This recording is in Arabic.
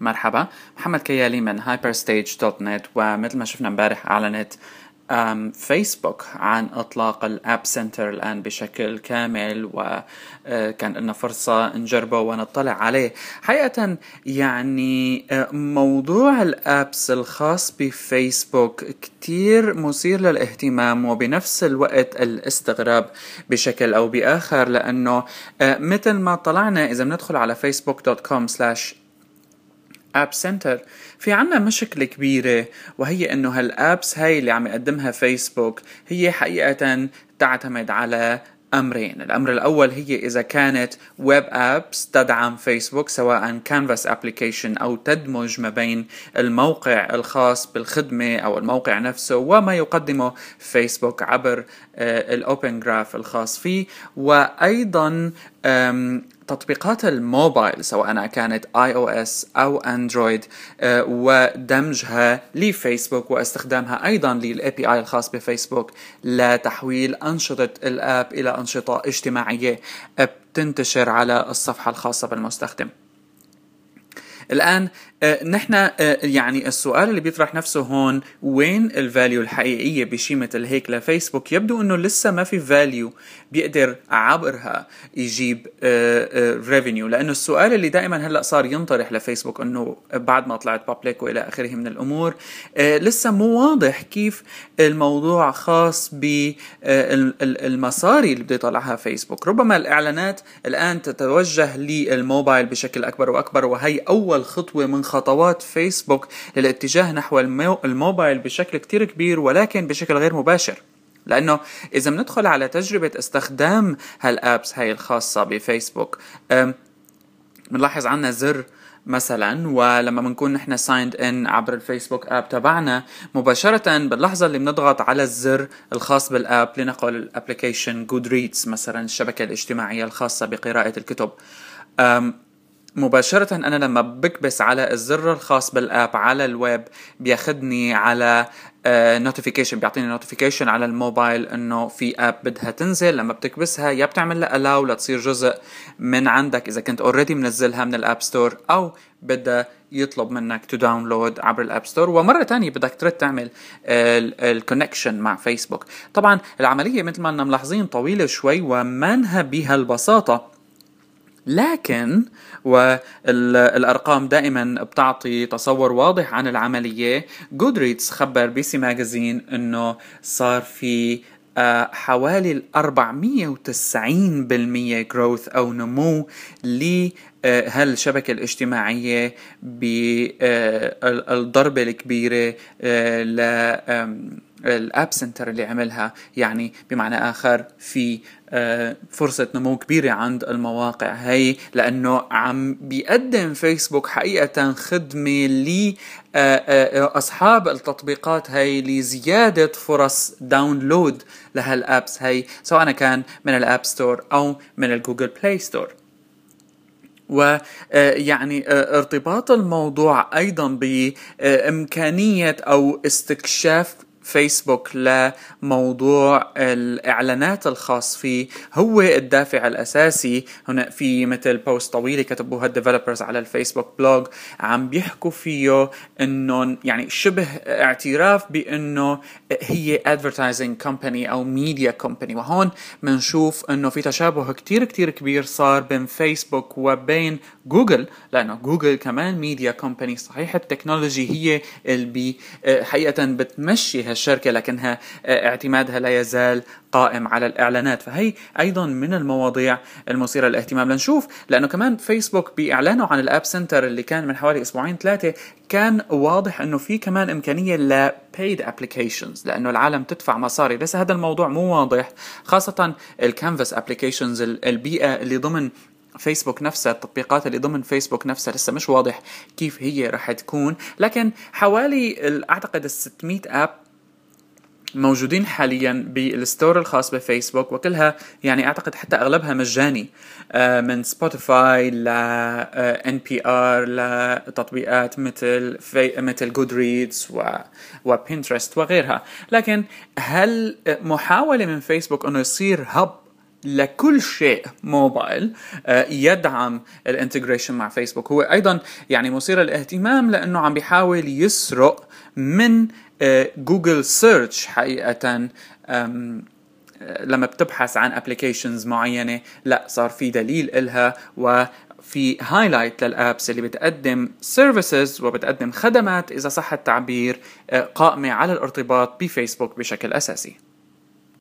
مرحبا. محمد كيالي من hyperstage.net ومثل ما شفنا امبارح اعلنت فيسبوك عن إطلاق الاب سنتر الآن بشكل كامل وكان لنا فرصة نجربه ونطلع عليه. حقيقة يعني موضوع الابس الخاص بفيسبوك كتير مثير للاهتمام وبنفس الوقت الاستغراب بشكل أو بآخر لأنه مثل ما طلعنا إذا بندخل على facebook.com slash App Center في عنا مشكلة كبيرة وهي إنه هال apps هاي اللي عم يقدمها فيسبوك هي حقيقة تعتمد على أمرين. الأمر الأول هي إذا كانت web apps تدعم فيسبوك سواء canvas application أو تدمج ما بين الموقع الخاص بالخدمة أو الموقع نفسه وما يقدمه فيسبوك عبر ال Open Graph الخاص فيه. وأيضا تطبيقات الموبايل سواء كانت iOS أو اندرويد ودمجها لفيسبوك واستخدامها أيضا لل API الخاص بفيسبوك لتحويل أنشطة ال app إلى أنشطة اجتماعية بتنتشر على الصفحة الخاصة بالمستخدم. الآن آه نحن آه يعني السؤال اللي بيطرح نفسه هون وين ال value الحقيقية بشيء مثل هيك لفيسبوك؟ يبدو إنه لسه ما في value بيقدر عبرها يجيب ريفينيو آه لأنه السؤال اللي دائما هلأ صار ينطرح لفيسبوك إنه بعد ما طلعت بابليك وإلى آخره من الأمور لسه مو واضح كيف الموضوع خاص بالمصاري اللي بده يطلعها فيسبوك. ربما الإعلانات الآن تتوجه للموبايل بشكل أكبر وأكبر وهي أول خطوه من خطوات فيسبوك للاتجاه نحو الموبايل بشكل كتير كبير ولكن بشكل غير مباشر. لأنه إذا بندخل على تجربة استخدام هال apps هاي الخاصة بفيسبوك بنلاحظ عنا زر مثلا ولما بنكون نحن signed in عبر الفيسبوك app تبعنا مباشرة باللحظة اللي بنضغط على الزر الخاص بال app لنقل ال application Goodreads مثلا الشبكة الاجتماعية الخاصة بقراءة الكتب. مباشرة أنا لما بكبس على الزر الخاص بال app على الويب بياخدني على notification uh, بيعطيني notification على الموبايل إنه في app بدها تنزل لما بتكبسها يا بتعمل لها allow لتصير جزء من عندك إذا كنت already منزلها من ال app store أو بدها يطلب منك to download عبر ال app store ومرة تانية بدك ترد تعمل ال connection مع فيسبوك طبعا العملية مثل ما ملاحظين طويلة شوي ومنها بهالبساطة لكن والأرقام دائما بتعطي تصور واضح عن العملية. Goodreads خبر PC Magazine إنه صار في حوالي ال 490% growth أو نمو لهالشبكة الاجتماعية بالضربة الكبيرة ل ال App Center اللي عملها يعني بمعنى آخر في فرصة نمو كبيرة عند المواقع. هي لأنه عم بيقدم فيسبوك حقيقة خدمة لأصحاب التطبيقات هي لزيادة فرص download لهال apps. هي سواء كان من ال app store أو من ال Google Play Store ويعني ارتباط الموضوع أيضا بإمكانية أو استكشاف فيسبوك لموضوع الإعلانات الخاص فيه. هو الدافع الأساسي. هنا في مثل post طويله كتبوها ال developers على الفيسبوك blog عم بيحكوا فيه انه يعني شبه اعتراف بإنه هي advertising company أو media company وهون بنشوف إنه في تشابه كتير كتير كبير صار بين فيسبوك وبين جوجل لأنه جوجل كمان media company صحيح ال technology هي اللي حقيقة بتمشي هالشركه لكنها اعتمادها لا يزال قائم على الإعلانات. فهي أيضا من المواضيع المثيرة للاهتمام. لنشوف لأنه كمان فيسبوك بإعلانه عن ال App Center اللي كان من حوالي أسبوعين ثلاثة كان واضح إنه في كمان إمكانية ل paid applications لأنه العالم تدفع مصاري. لسه هذا الموضوع مو واضح خاصة ال canvas applications البيئة اللي ضمن فيسبوك نفسها التطبيقات اللي ضمن فيسبوك نفسها لسه مش واضح كيف هي رح تكون. لكن حوالي أعتقد ال 600 app موجودين حاليا بال store الخاص بفيسبوك وكلها يعني أعتقد حتى أغلبها مجاني من Spotify ل NPR لتطبيقات مثل في مثل Goodreads و Pinterest وغيرها. لكن هل محاولة من فيسبوك إنه يصير hub لكل شيء موبايل آه، يدعم ال integration مع فيسبوك؟ هو أيضا يعني مثير للاهتمام لأنه عم بيحاول يسرق من Google Search حقيقه لما بتبحث عن applications معينة لا صار في دليل إلها وفي highlight لل apps اللي بتقدم services وبتقدم خدمات إذا صح التعبير قائمة على الارتباط بفيسبوك بشكل أساسي.